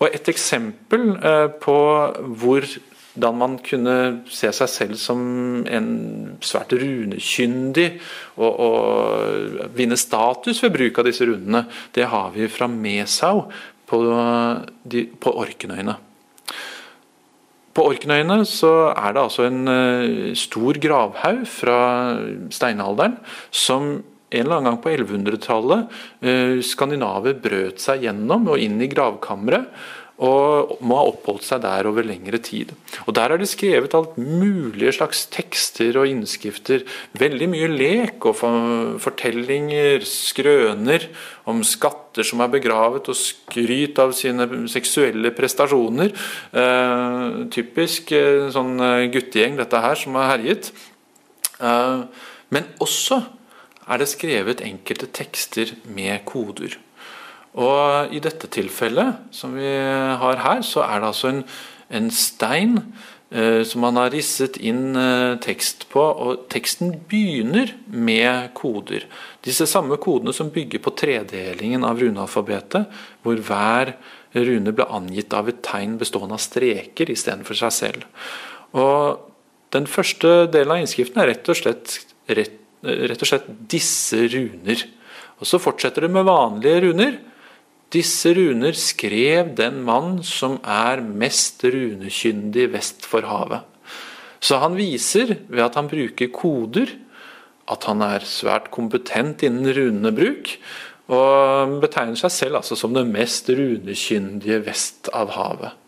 Og et eksempel eh, på hvordan man kunne se seg selv som en svært runekyndig og, og vinne status ved bruk av disse runene, det har vi fra Mesau på, de, på Orkenøyene. På Orkenøyene så er det altså en uh, stor gravhaug fra steinalderen som en eller annen gang på 1100-tallet uh, skandinaver brøt seg gjennom og inn i gravkammeret og må ha oppholdt seg der over lengre tid. Og Der er det skrevet alt mulige slags tekster og innskrifter. Veldig mye lek og fortellinger, skrøner om skatter som er begravet, og skryt av sine seksuelle prestasjoner. Eh, typisk eh, sånn eh, guttegjeng, dette her, som har herjet. Eh, men også er det skrevet enkelte tekster med koder. Og I dette tilfellet som vi har her, så er det altså en, en stein eh, som man har risset inn eh, tekst på. og Teksten begynner med koder. Disse samme kodene som bygger på tredelingen av runealfabetet, hvor hver rune ble angitt av et tegn bestående av streker istedenfor seg selv. Og Den første delen av innskriften er rett og slett, rett, rett og slett disse runer. Og Så fortsetter det med vanlige runer. Disse runer skrev den mann som er mest runekyndig vest for havet. Så han viser, ved at han bruker koder, at han er svært kompetent innen runebruk, og betegner seg selv altså som den mest runekyndige vest av havet.